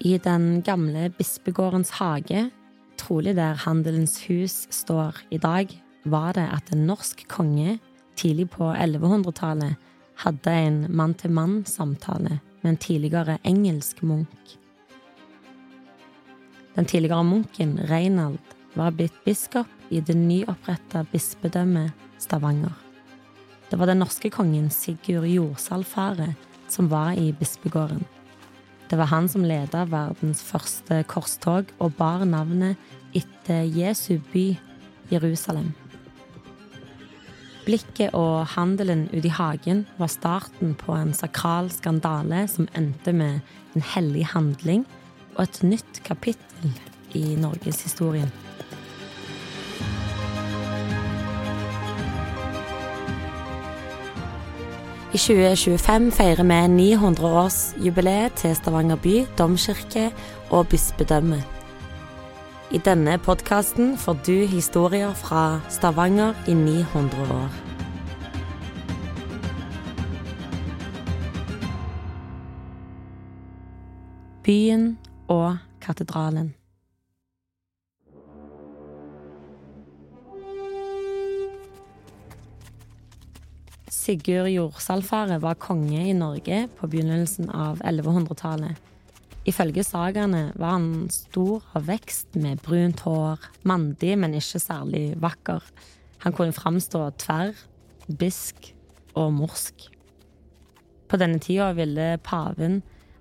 I den gamle bispegårdens hage, trolig der Handelens hus står i dag, var det at en norsk konge tidlig på 1100-tallet hadde en mann-til-mann-samtale med en tidligere engelsk munk. Den tidligere munken Reinald var blitt biskop i det nyoppretta bispedømmet Stavanger. Det var den norske kongen Sigurd Jordsalfaret som var i bispegården. Det var han som leda verdens første korstog og bar navnet etter Jesu by, Jerusalem. Blikket og handelen ute i hagen var starten på en sakral skandale som endte med en hellig handling og et nytt kapittel i norgeshistorien. I 2025 feirer vi 900-årsjubileet til Stavanger by, domkirke og bispedømme. I denne podkasten får du historier fra Stavanger i 900 år. Byen og katedralen. Sigurd Jordsalfaret var konge i Norge på begynnelsen av 1100-tallet. Ifølge sagaene var han stor av vekst med brunt hår, mandig, men ikke særlig vakker. Han kunne framstå tverr, bisk og morsk. På denne tida ville paven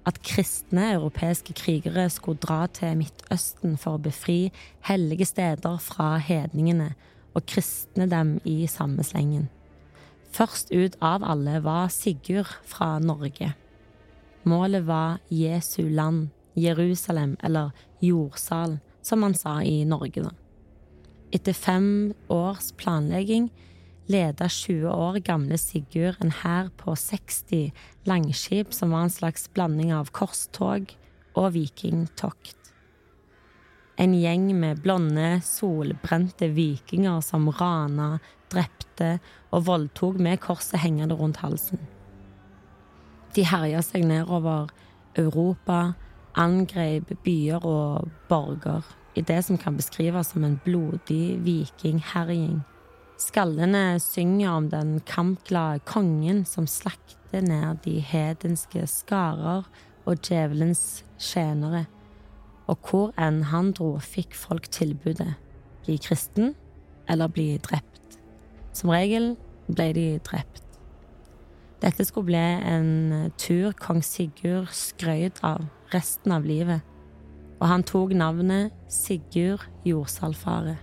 at kristne europeiske krigere skulle dra til Midtøsten for å befri hellige steder fra hedningene og kristne dem i samme slengen. Først ut av alle var Sigurd fra Norge. Målet var Jesu land, Jerusalem, eller jordsal, som man sa i Norge, da. Etter fem års planlegging leda 20 år gamle Sigurd en hær på 60 langskip som var en slags blanding av korstog og vikingtokt. En gjeng med blonde, solbrente vikinger som rana, drepte og voldtok med korset hengende rundt halsen. De herja seg nedover Europa, angrep byer og borger i det som kan beskrives som en blodig vikingherjing. Skallene synger om den kampglade kongen som slakter ned de hedenske skarer og djevelens tjenere og hvor enn han dro, fikk folk tilbudet bli kristen eller bli drept. Som regel ble de drept. Dette skulle bli en tur kong Sigurd skrøt av resten av livet, og han tok navnet Sigurd Jordsalfare.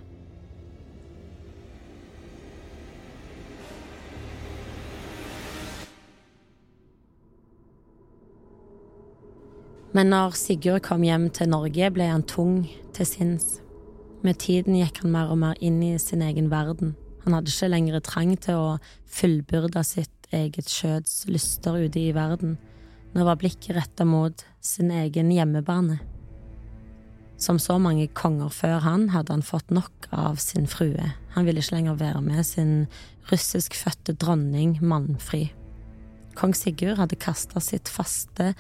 Men når Sigurd kom hjem til Norge, ble han tung til sinns. Med tiden gikk han mer og mer inn i sin egen verden. Han hadde ikke lenger trang til å fullbyrde sitt eget skjøds lyster ute i verden. Nå var blikket retta mot sin egen hjemmebane. Som så mange konger før han hadde han fått nok av sin frue. Han ville ikke lenger være med sin russiskfødte dronning Mannfri. Kong Sigurd hadde kasta sitt faste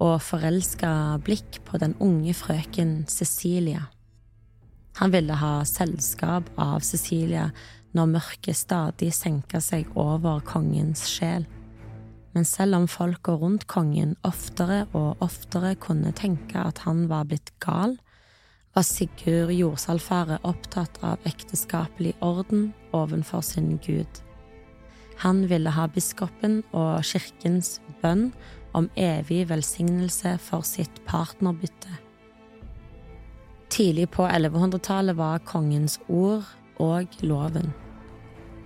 og forelska blikk på den unge frøken Cecilia. Han ville ha selskap av Cecilia når mørket stadig senka seg over kongens sjel. Men selv om folka rundt kongen oftere og oftere kunne tenke at han var blitt gal, var Sigurd Jordsalfaret opptatt av ekteskapelig orden ovenfor sin gud. Han ville ha biskopen og kirkens bønn om evig velsignelse for sitt partnerbytte. Tidlig på 1100-tallet var kongens ord og loven.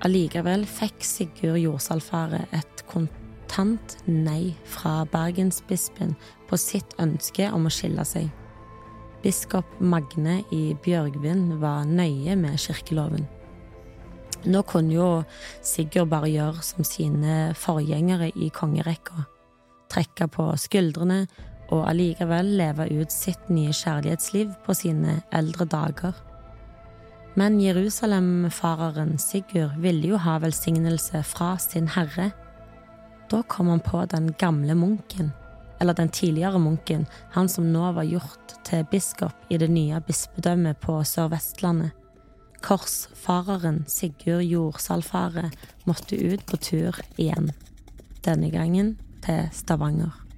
Allikevel fikk Sigurd Jordsalfaret et kontant nei fra bergensbispen på sitt ønske om å skille seg. Biskop Magne i Bjørgvin var nøye med kirkeloven. Nå kunne jo Sigurd bare gjøre som sine forgjengere i kongerekka trekke på skuldrene og allikevel leve ut sitt nye kjærlighetsliv på sine eldre dager. Men Jerusalem-fareren Sigurd ville jo ha velsignelse fra sin herre. Da kom han på den gamle munken, eller den tidligere munken, han som nå var gjort til biskop i det nye bispedømmet på Sør-Vestlandet. Korsfareren Sigurd Jordsalfaret måtte ut på tur igjen, denne gangen til Stavanger.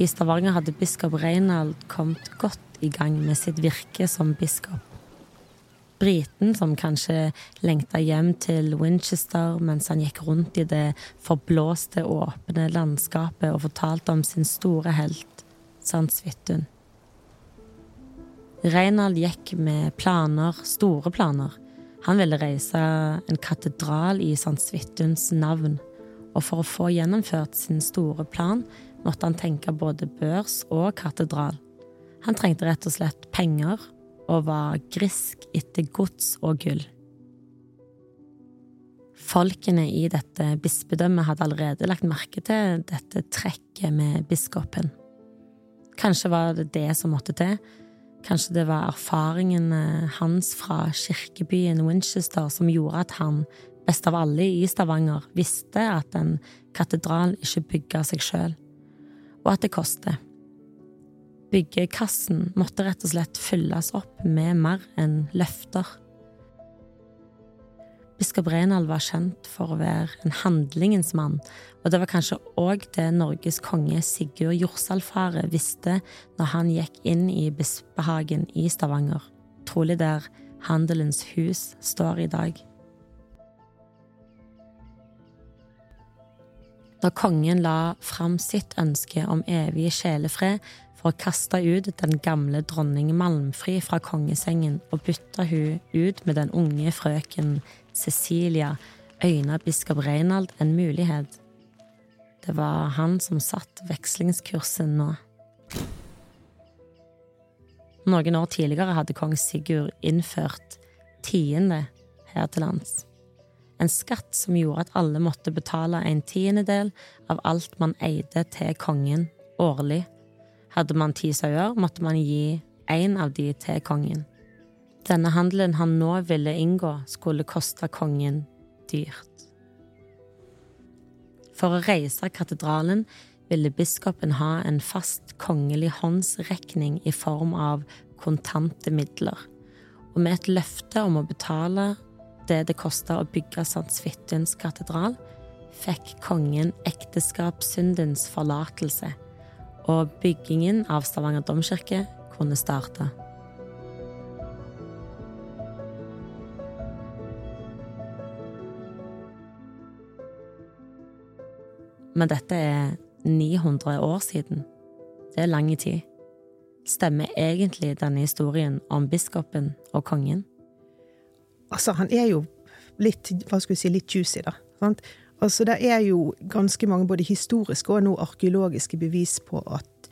I Stavanger hadde biskop Reinald kommet godt i gang med sitt virke som biskop. Briten som kanskje lengta hjem til Winchester mens han gikk rundt i det forblåste, åpne landskapet og fortalte om sin store helt, Sans Svithun. Reinald gikk med planer, store planer. Han ville reise en katedral i Sankt Svithuns navn, og for å få gjennomført sin store plan måtte han tenke både børs og katedral. Han trengte rett og slett penger og var grisk etter gods og gull. Folkene i dette bispedømmet hadde allerede lagt merke til dette trekket med biskopen. Kanskje var det det som måtte til. Kanskje det var erfaringene hans fra kirkebyen Winchester som gjorde at han, best av alle i Stavanger, visste at en katedral ikke bygga seg sjøl og at det koster. Byggekassen måtte rett og slett fylles opp med mer enn løfter. Biskop Renald var kjent for å være en handlingens mann, og det var kanskje òg det Norges konge Sigurd Jorsalfaret visste når han gikk inn i bispehagen i Stavanger, trolig der Handelens hus står i dag. Når kongen la fram sitt ønske om evig sjelefred for å kaste ut den gamle dronning Malmfri fra kongesengen og bytte hun ut med den unge frøken Cecilia, øyna biskop Reinald en mulighet. Det var han som satt vekslingskursen nå. Noen år tidligere hadde kong Sigurd innført tiende her til lands en skatt som gjorde at alle måtte betale en tiendedel av alt man eide til kongen årlig. Hadde man ti sauer, måtte man gi én av de til kongen. Denne handelen han nå ville inngå, skulle koste kongen dyrt. For å reise katedralen ville biskopen ha en fast kongelig håndsrekning i form av kontante midler, og med et løfte om å betale det det kosta å bygge St. Svithuns katedral, fikk kongen ekteskapssyndens forlatelse, og byggingen av Stavanger domkirke kunne starte. Men dette er 900 år siden. Det er lang tid. Stemmer egentlig denne historien om biskopen og kongen? Altså, han er jo litt, hva skal vi si, litt juicy, da. Sant? Altså, det er jo ganske mange både historiske og nå arkeologiske bevis på at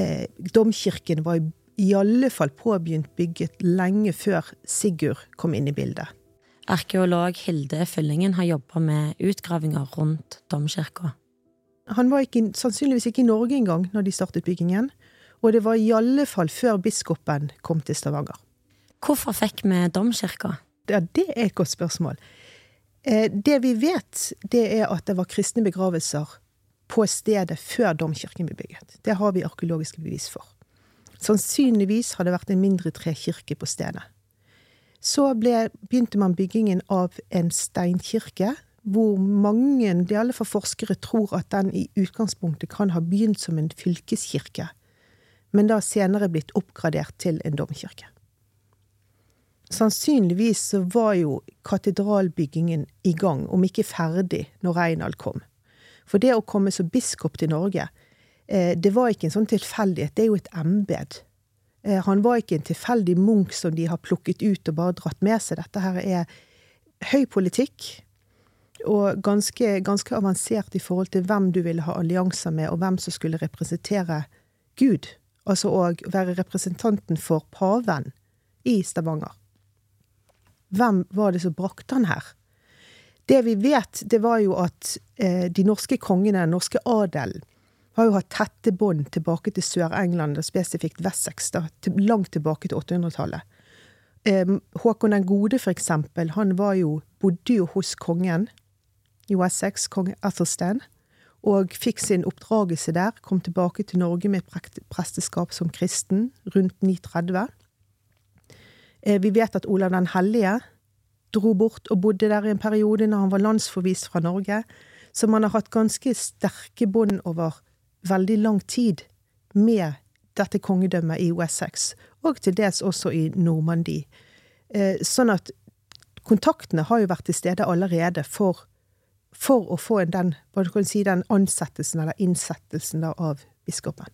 eh, domkirken var i alle fall påbegynt bygget lenge før Sigurd kom inn i bildet. Arkeolog Hilde Fyllingen har jobba med utgravinger rundt domkirka. Han var ikke, sannsynligvis ikke i Norge engang når de startet byggingen, og det var i alle fall før biskopen kom til Stavanger. Hvorfor fikk vi domkirka? Ja, det er et godt spørsmål. Eh, det vi vet, det er at det var kristne begravelser på stedet før domkirken ble bygget. Det har vi arkeologiske bevis for. Sannsynligvis har det vært en mindre trekirke på stedet. Så ble, begynte man byggingen av en steinkirke, hvor mange, i alle fall forskere, tror at den i utgangspunktet kan ha begynt som en fylkeskirke, men da senere blitt oppgradert til en domkirke. Sannsynligvis så var jo katedralbyggingen i gang, om ikke ferdig, når Reinald kom. For det å komme som biskop til Norge, eh, det var ikke en sånn tilfeldighet, det er jo et embed. Eh, han var ikke en tilfeldig munk som de har plukket ut og bare dratt med seg. Dette her er høy politikk, og ganske, ganske avansert i forhold til hvem du ville ha allianser med, og hvem som skulle representere Gud. Altså å være representanten for paven i Stavanger. Hvem var det som brakte han her? Det vi vet, det var jo at eh, de norske kongene, den norske adelen, har jo hatt tette bånd tilbake til Sør-England, og spesifikt Wessex, da, til, langt tilbake til 800-tallet. Håkon den gode, for eksempel, han jo, bodde jo hos kongen i Wessex, kong Athelstan, og fikk sin oppdragelse der. Kom tilbake til Norge med presteskap som kristen rundt 930. Eh, vi vet at Olav den hellige dro bort og bodde der i en periode når han var landsforvist fra Norge. Så man har hatt ganske sterke bånd over veldig lang tid med dette kongedømmet i Wessex, og til dels også i Normandie. Eh, sånn at kontaktene har jo vært til stede allerede for, for å få den, si, den ansettelsen eller innsettelsen av biskopen.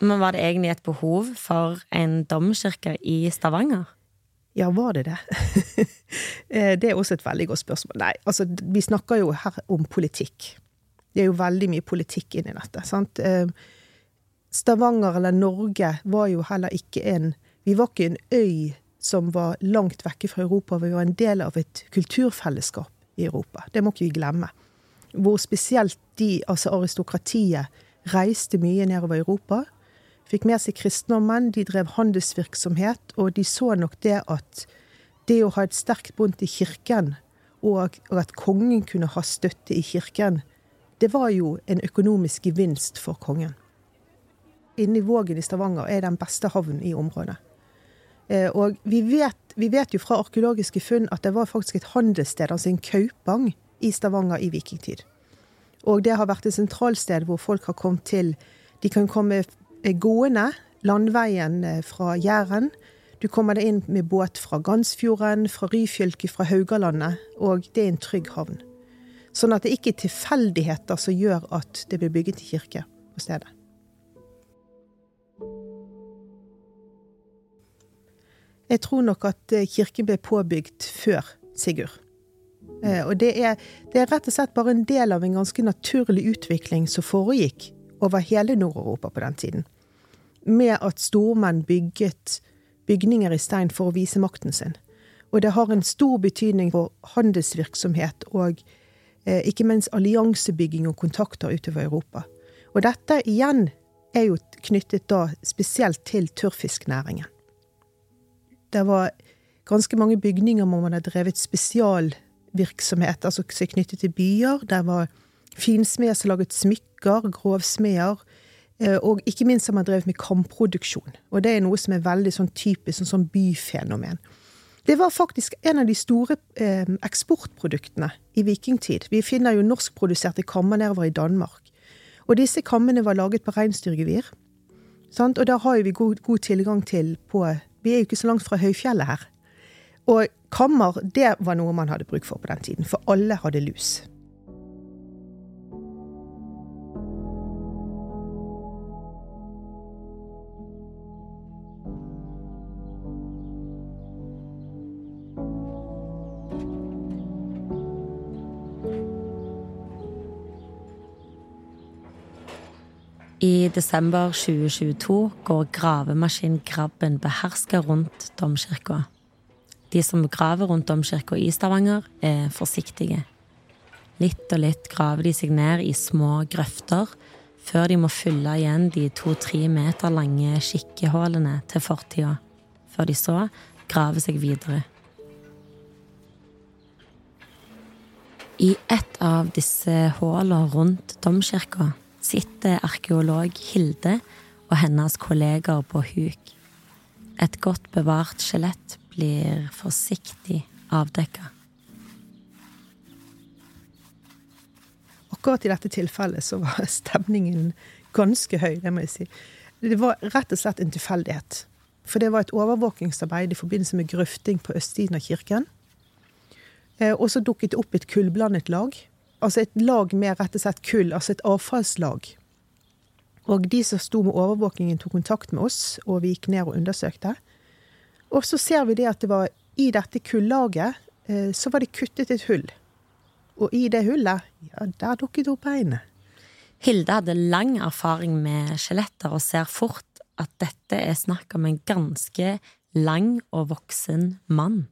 Men var det egentlig et behov for en domkirke i Stavanger? Ja, var det det? Eh, det er også et veldig godt spørsmål. Nei, altså, vi snakker jo her om politikk. Det er jo veldig mye politikk inni dette, sant. Eh, Stavanger eller Norge var jo heller ikke en Vi var ikke en øy som var langt vekke fra Europa. Vi var en del av et kulturfellesskap i Europa. Det må ikke vi glemme. Hvor spesielt de, altså aristokratiet, reiste mye nedover Europa fikk med seg kristendommen, de drev handelsvirksomhet, og de så nok det at det å ha et sterkt bånd til kirken, og at kongen kunne ha støtte i kirken, det var jo en økonomisk gevinst for kongen. Inne i Vågen i Stavanger er den beste havnen i området. Eh, og vi vet, vi vet, jo fra arkeologiske funn at det var faktisk et handelssted, altså en kaupang, i Stavanger i vikingtid. Og det har vært et sentralsted hvor folk har kommet til De kan komme gående landveien eh, fra Jæren. Du kommer deg inn med båt fra Gansfjorden, fra Ryfylke, fra Haugalandet, og det er en trygg havn. Sånn at det ikke er tilfeldigheter som gjør at det blir bygget kirke på stedet. Jeg tror nok at eh, kirken ble påbygd før Sigurd. Eh, og det er, det er rett og slett bare en del av en ganske naturlig utvikling som foregikk over hele Nord-Europa på den tiden med at stormenn bygget bygninger i stein for å vise makten sin. Og det har en stor betydning for handelsvirksomhet og eh, ikke minst alliansebygging og kontakter utover Europa. Og dette igjen er jo knyttet da spesielt til tørrfisknæringen. Det var ganske mange bygninger hvor man har drevet spesialvirksomhet, altså knyttet til byer. Det var finsmeder som laget smykker, grovsmeder og ikke minst har man drevet med kamproduksjon. Og det er noe som er veldig sånn typisk sånn, sånn byfenomen. Det var faktisk en av de store eh, eksportproduktene i vikingtid. Vi finner jo norskproduserte kammer nedover i Danmark. Og disse kammene var laget på reinsdyrgevir. Og da har vi god, god, tilgang til på Vi er jo ikke så langt fra høyfjellet her. Og kammer, det var noe man hadde bruk for på den tiden, for alle hadde lus. I desember 2022 går gravemaskin Grabben beherska rundt domkirka. De som graver rundt domkirka i Stavanger, er forsiktige. Litt og litt graver de seg ned i små grøfter før de må fylle igjen de to-tre meter lange skikkehullene til fortida, før de så graver seg videre. I et av disse hullene rundt domkirka sitter arkeolog Hilde og hennes kolleger på huk. Et godt bevart skjelett blir forsiktig avdekka. Akkurat i dette tilfellet så var stemningen ganske høy, det må jeg si. Det var rett og slett en tilfeldighet. For det var et overvåkingsarbeid i forbindelse med grøfting på østsiden av kirken. Eh, og så dukket det opp et kullblandet lag altså et lag med rett og slett kull, altså et avfallslag. Og de som sto med overvåkingen, tok kontakt med oss, og vi gikk ned og undersøkte. Og så ser vi det at det var i dette kullaget eh, så var det kuttet et hull. Og i det hullet, ja, der dukket opp beinet. Hilde hadde lang erfaring med skjeletter og ser fort at dette er snakk om en ganske lang og voksen mann.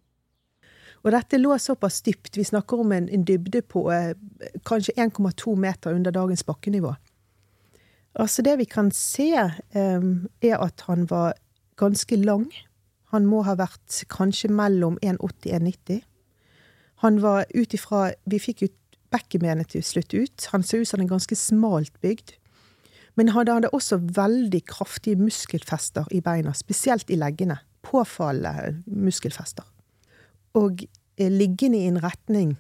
Og dette lå såpass dypt. Vi snakker om en, en dybde på eh, kanskje 1,2 meter under dagens bakkenivå. Altså det vi kan se, eh, er at han var ganske lang. Han må ha vært kanskje mellom 1,80 og 1,90. Han var ut ifra Vi fikk jo bekkenbenet til slutt ut. Han så ut som en ganske smalt bygd. Men han hadde også veldig kraftige muskelfester i beina, spesielt i leggene. Påfallende muskelfester. Og eh, liggende i en retning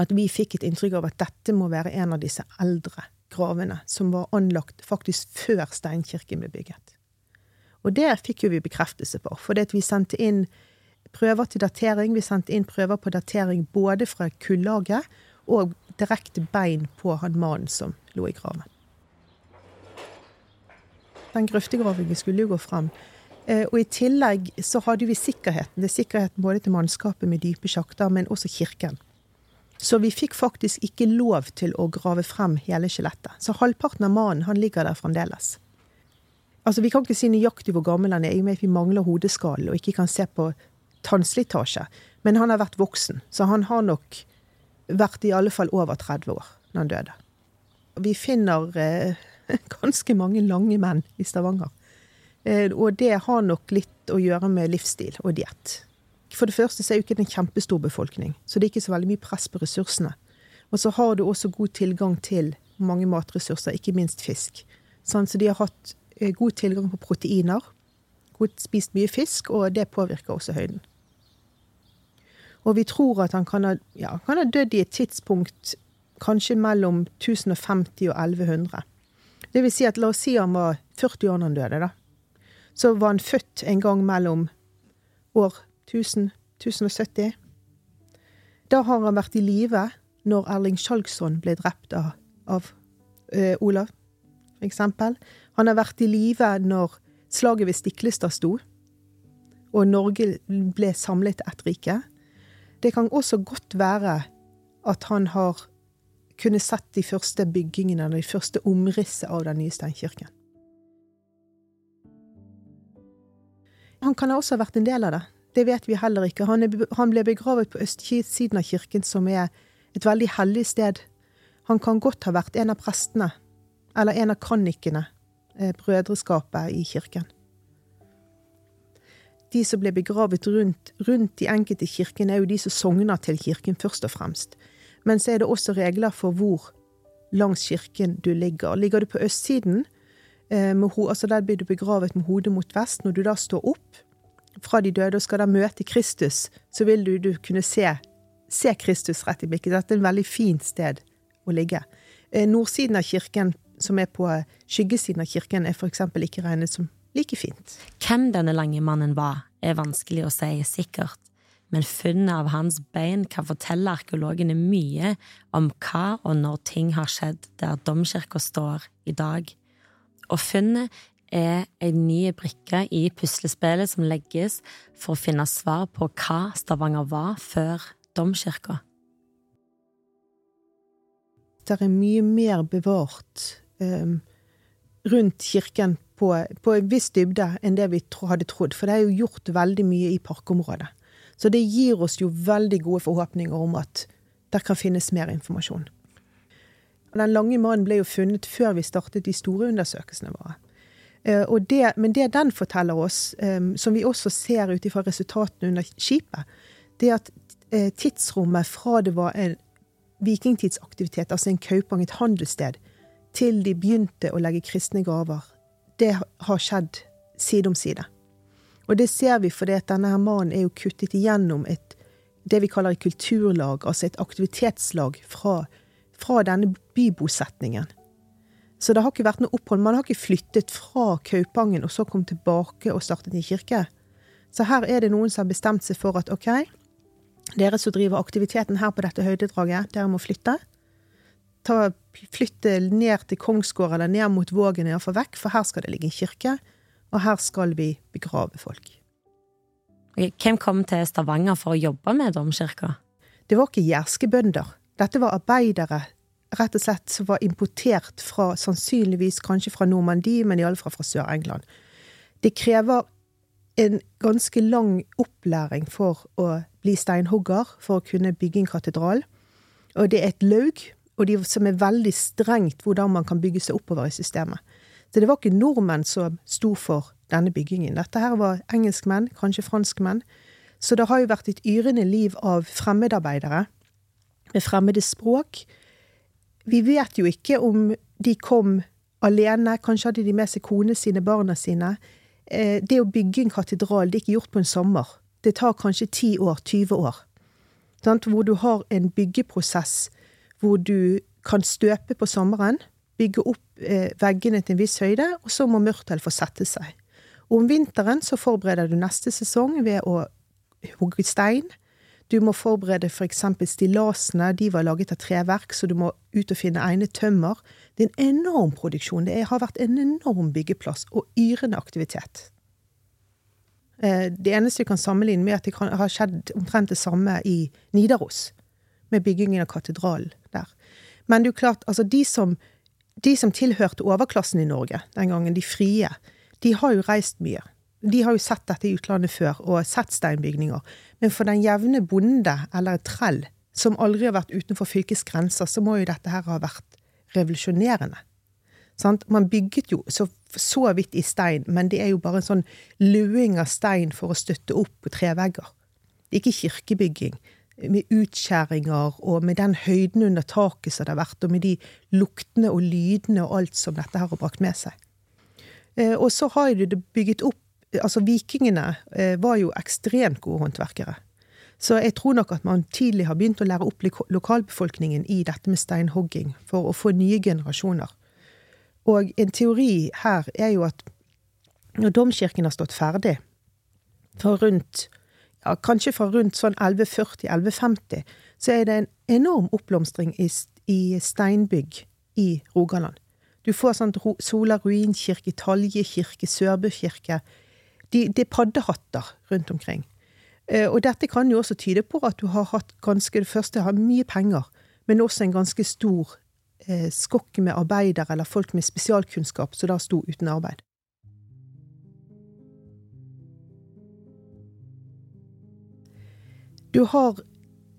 at vi fikk et inntrykk av at dette må være en av disse eldre gravene som var anlagt faktisk før steinkirken ble bygget. Og det fikk jo vi bekreftelse på, for vi sendte inn prøver til datering. Vi sendte inn prøver på datering både fra kullaget og direkte bein på han mannen som lå i graven. Den grøftegraven vi skulle jo gå fram. Eh, og i tillegg så hadde vi sikkerheten. Det er sikkerheten både til mannskapet med dype sjakter, men også kirken. Så vi fikk faktisk ikke lov til å grave frem hele skjelettet. Så halvparten av mannen han ligger der fremdeles. Altså, Vi kan ikke si nøyaktig hvor gammel han er, i og med at vi mangler hodeskallen og ikke kan se på tannslitasje. Men han har vært voksen, så han har nok vært i alle fall over 30 år når han døde. Vi finner eh, ganske mange lange menn i Stavanger. Eh, og det har nok litt å gjøre med livsstil og diett. For det første så er jo ikke det en kjempestor befolkning, så det er ikke så veldig mye press på ressursene. Og så har du også god tilgang til mange matressurser, ikke minst fisk. Sånn, så de har hatt eh, god tilgang på proteiner, spist mye fisk, og det påvirker også høyden. Og vi tror at han kan ha, ja, kan ha dødd i et tidspunkt kanskje mellom 1050 og 1100. Det vil si at la oss si han var 40 år da han døde, da. Så var han født en gang mellom år 1000 1070. Da har han vært i live når Erling Skjalgsson ble drept av, av uh, Olav, for eksempel. Han har vært i live når slaget ved Stiklestad sto, og Norge ble samlet til ett rike. Det kan også godt være at han har kunnet sett de første byggingene, de første omrisset av den nye steinkirken. Han kan også ha vært en del av det. Det vet vi heller ikke. Han, er, han ble begravet på østsiden av kirken, som er et veldig hellig sted. Han kan godt ha vært en av prestene, eller en av kronikene, eh, brødreskapet i kirken de som ble begravet rundt, rundt de enkelte kirkene, er jo de som sogner til kirken, først og fremst. Men så er det også regler for hvor langs kirken du ligger. Ligger du på østsiden, altså der blir du begravet med hodet mot vest. Når du da står opp fra de døde og skal da møte Kristus, så vil du, du kunne se, se, Kristus rett i blikket. Dette er et veldig fint sted å ligge. Eh, nordsiden av kirken, som er på skyggesiden av kirken, er eksempel ikke regnet som like fint. Hvem denne lange mannen var, er vanskelig å si sikkert, men funnet av hans bein kan fortelle arkeologene mye om hva og når ting har skjedd der domkirka står i dag. Og funnet er en ny brikke i puslespillet som legges for å finne svar på hva Stavanger var før domkirka. Det er mye mer bevart um, rundt kirken på, på en viss dybde enn det vi hadde trodd. For det er jo gjort veldig mye i parkområdet. Så det gir oss jo veldig gode forhåpninger om at der kan finnes mer informasjon. Den lange mannen ble jo funnet før vi startet de store undersøkelsene våre. Eh, det, men det den forteller oss, eh, som vi også ser ut ifra resultatene under skipet, det er at eh, tidsrommet fra det var en vikingtidsaktivitet, altså en kaupang, et handelssted, til de begynte å legge kristne gaver, det har skjedd side om side. Og det ser vi fordi at denne her mannen er jo kuttet igjennom et, det vi kaller et kulturlag, altså et aktivitetslag fra, fra denne bybosetningen. Så det har ikke vært noe opphold. Man har ikke flyttet fra Kaupangen og så kommet tilbake og startet en kirke. Så her er det noen som har bestemt seg for at OK, dere som driver aktiviteten her på dette høydedraget, dere må flytte ta, flytte ned til Kongsgård eller ned mot Vågen, iallfall vekk, for her skal det ligge en kirke, og her skal vi begrave folk. Hvem kom til Stavanger for å jobbe med domkirka? Det var ikke jærske bønder. Dette var arbeidere rett og slett som var importert fra, sannsynligvis kanskje fra Normandie, men iallfall fra Sør-England. Det krever en ganske lang opplæring for å bli steinhogger, for å kunne bygge en katedral. Og det er et laug og de som er veldig strengt hvordan man kan bygge seg oppover i systemet. Så det var ikke nordmenn som sto for denne byggingen. Dette her var engelskmenn, kanskje franskmenn. Så det har jo vært et yrende liv av fremmedarbeidere med fremmede språk. Vi vet jo ikke om de kom alene, kanskje hadde de med seg kone sine, barna sine. Eh, det å bygge en katedral, det er ikke gjort på en sommer. Det tar kanskje 10 år, 20 år. Hvor du har en byggeprosess hvor du kan støpe på sommeren, bygge opp eh, veggene til en viss høyde, og så må mørtel få sette seg. Om vinteren så forbereder du neste sesong ved å hugge stein. Du må forberede for eksempel stillasene, de var laget av treverk, så du må ut og finne egnet tømmer. Det er en enorm produksjon. Det har vært en enorm byggeplass og yrende aktivitet. Eh, det eneste vi kan sammenligne med, at det har skjedd omtrent det samme i Nidaros, med byggingen av katedralen der. Men det er jo klart, altså de som, de som tilhørte overklassen i Norge den gangen, de frie, de har jo reist mye. De har jo sett dette i utlandet før, og sett steinbygninger. Men for den jevne bonde eller trell som aldri har vært utenfor fylkets grenser, så må jo dette her ha vært revolusjonerende. Sant? Man bygget jo så, så vidt i stein, men det er jo bare en sånn luing av stein for å støtte opp på trevegger. Det ikke kirkebygging med utskjæringer og med den høyden under taket som det har vært, og med de luktene og lydene og alt som dette her har brakt med seg. Eh, og så har du det bygget opp Altså, vikingene eh, var jo ekstremt gode håndverkere. Så jeg tror nok at man tidlig har begynt å lære opp lokalbefolkningen i dette med steinhogging, for å få nye generasjoner. Og en teori her er jo at når domkirken har stått ferdig, fra rundt ja, kanskje fra rundt sånn 1140-1150, så er det en enorm oppblomstring i, i steinbygg i Rogaland. Du får sånn Sola ruinkirke, Talje kirke, Sørbø kirke. De, er paddehatter rundt omkring. Eh, og dette kan jo også tyde på at du har hatt ganske Det første har mye penger, men også en ganske stor eh, skokk med arbeidere eller folk med spesialkunnskap som da sto uten arbeid. Du har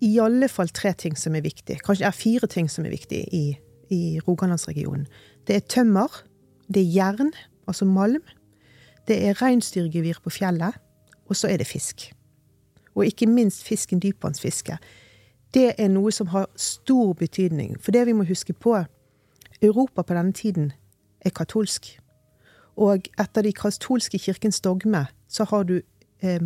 i alle fall tre ting som er viktig. Kanskje det er fire ting som er viktig i, i Rogalandsregionen. Det er tømmer, det er jern, altså malm, det er reinsdyrgevir på fjellet, og så er det fisk. Og ikke minst fisken dypvannsfiske. Det er noe som har stor betydning. For det vi må huske på, Europa på denne tiden er katolsk. Og etter de katolske kirkens dogme så har du eh,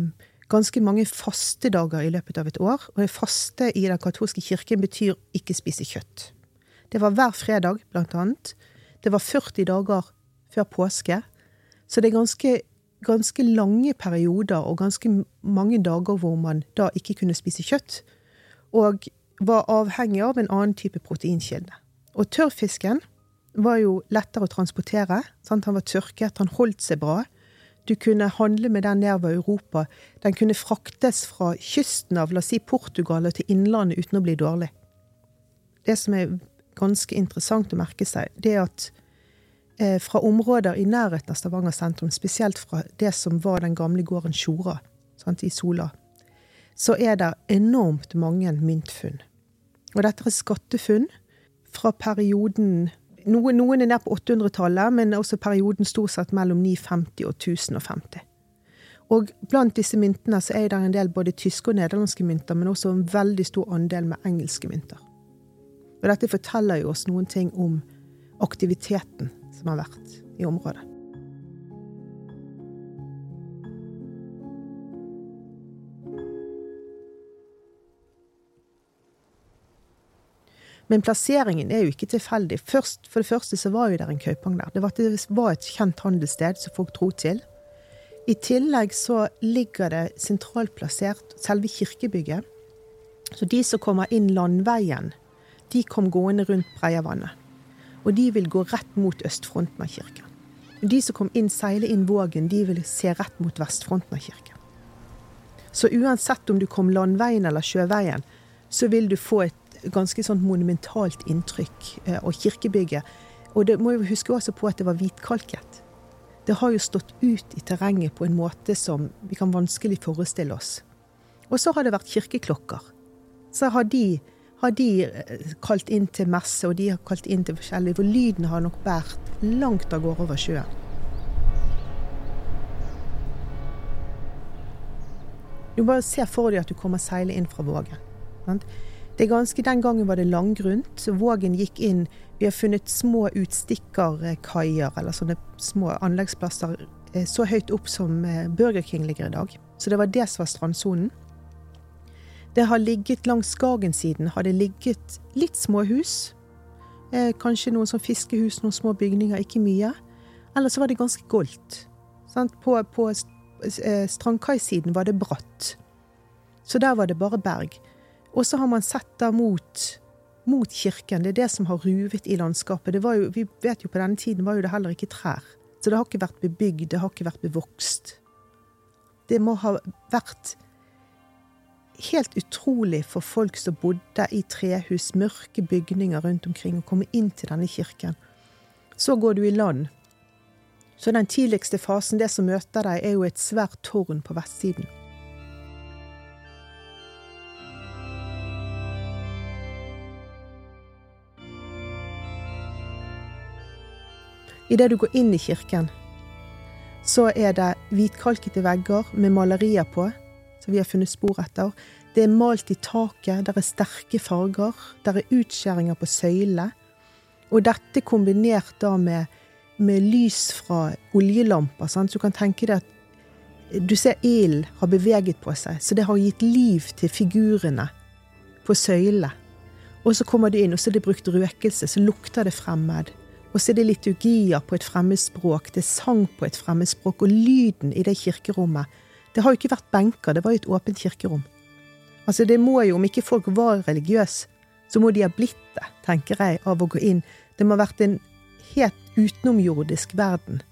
ganske mange fastedager i løpet av et år. Og det faste i den katolske kirken betyr ikke spise kjøtt. Det var hver fredag, blant annet. Det var 40 dager før påske. Så det er ganske, ganske lange perioder og ganske mange dager hvor man da ikke kunne spise kjøtt. Og var avhengig av en annen type proteinkilde. Og tørrfisken var jo lettere å transportere. Sant? Han var tørket, han holdt seg bra. Du kunne handle med den nedover Europa. Den kunne fraktes fra kysten av la oss si Portugal og til innlandet uten å bli dårlig. Det som er ganske interessant å merke seg, det er at fra områder i nærheten av Stavanger sentrum, spesielt fra det som var den gamle gården Sjora i Sola, så er det enormt mange myntfunn. Og dette er skattefunn fra perioden noen, noen er nær på 800-tallet, men også perioden stort sett mellom 950 og 1050. Og blant disse myntene så er det en del både tyske og nederlandske mynter, men også en veldig stor andel med engelske mynter. Og dette forteller jo oss noen ting om aktiviteten som har vært i området. Men plasseringen er jo ikke tilfeldig. Først, for det første så var jo der en Kaupang der. Det var, det var et kjent handelssted som folk dro til. I tillegg så ligger det sentralt plassert selve kirkebygget. Så de som kommer inn landveien, de kom gående rundt Breiavannet. Og de vil gå rett mot østfronten av kirken. De som kom inn, seile inn Vågen, de vil se rett mot vestfronten av kirken. Så uansett om du kom landveien eller sjøveien, så vil du få et ganske sånn monumentalt inntrykk. Eh, og kirkebygget Og det må jo huske også på at det var hvitkalket. Det har jo stått ut i terrenget på en måte som vi kan vanskelig forestille oss. Og så har det vært kirkeklokker. Så har de har de eh, kalt inn til messe, og de har kalt inn til forskjellige, for lyden har nok båret langt av gårde over sjøen. Du bare ser for deg at du kommer seilende inn fra Vågen. Det er ganske, Den gangen var det langgrunt, så Vågen gikk inn Vi har funnet små utstikkerkaier, eller sånne små anleggsplasser, eh, så høyt opp som eh, Burger King ligger i dag. Så det var det som var strandsonen. Det har ligget langs Skagensiden har det ligget litt småhus. Eh, kanskje noen sånn fiskehus, noen små bygninger, ikke mye. Eller så var det ganske goldt. På, på eh, strandkaisiden var det bratt. Så der var det bare berg. Og så har man sett da mot, mot kirken. Det er det som har ruvet i landskapet. Jo, vi vet jo På denne tiden var jo det heller ikke trær. Så det har ikke vært bebygd, det har ikke vært bevokst. Det må ha vært helt utrolig for folk som bodde i trehus, mørke bygninger rundt omkring, å komme inn til denne kirken. Så går du i land. Så den tidligste fasen, det som møter deg, er jo et svært tårn på vestsiden. Idet du går inn i kirken, så er det hvitkalkete vegger med malerier på, vi har funnet spor etter. Det er malt i taket, der er sterke farger, der er utskjæringer på søyler. Og dette kombinert da med, med lys fra oljelamper, sant? så du kan tenke deg at du ser ilden har beveget på seg, så det har gitt liv til figurene på søylene. Og så kommer du inn, og så er det brukt røkelse, så lukter det fremmed. Og så er det liturgier på et fremmedspråk, det er sang på et fremmedspråk, og lyden i det kirkerommet det har jo ikke vært benker, det var jo et åpent kirkerom. Altså, det må jo, om ikke folk var religiøse, så må de ha blitt det, tenker jeg, av å gå inn. Det må ha vært en helt utenomjordisk verden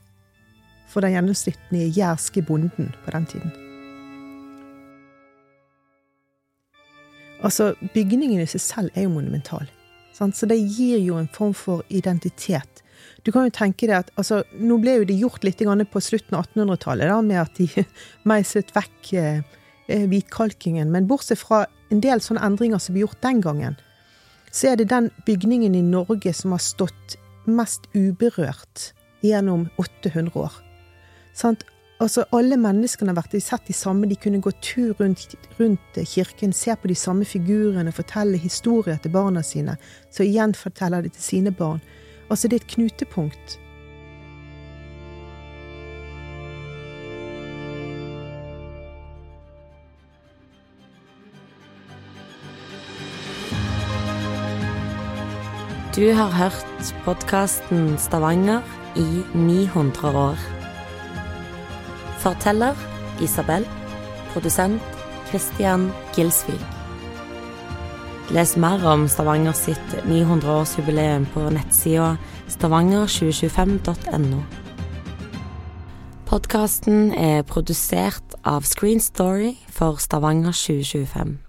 for den gjennomsnittlige jærske bonden på den tiden. Altså, bygningen i seg selv er jo monumental. Sant? Så det gir jo en form for identitet du kan jo tenke deg at altså, Nå ble jo det gjort litt på slutten av 1800-tallet med at de meislet vekk eh, eh, hvitkalkingen. Men bortsett fra en del sånne endringer som ble gjort den gangen, så er det den bygningen i Norge som har stått mest uberørt gjennom 800 år. Sant? Altså, alle menneskene har vært sett de samme, de kunne gå tur rundt, rundt, kirken, se på de samme figurene, fortelle historier til barna sine, så igjen forteller de til sine barn. Altså, det er et knutepunkt. Du har hørt podkasten Stavanger i 900 år. Forteller Isabel. Produsent Christian Gilsvik. Les mer om Stavanger sitt 900-årsjubileum på nettsida stavanger2025.no. Podkasten er produsert av Screen Story for Stavanger 2025.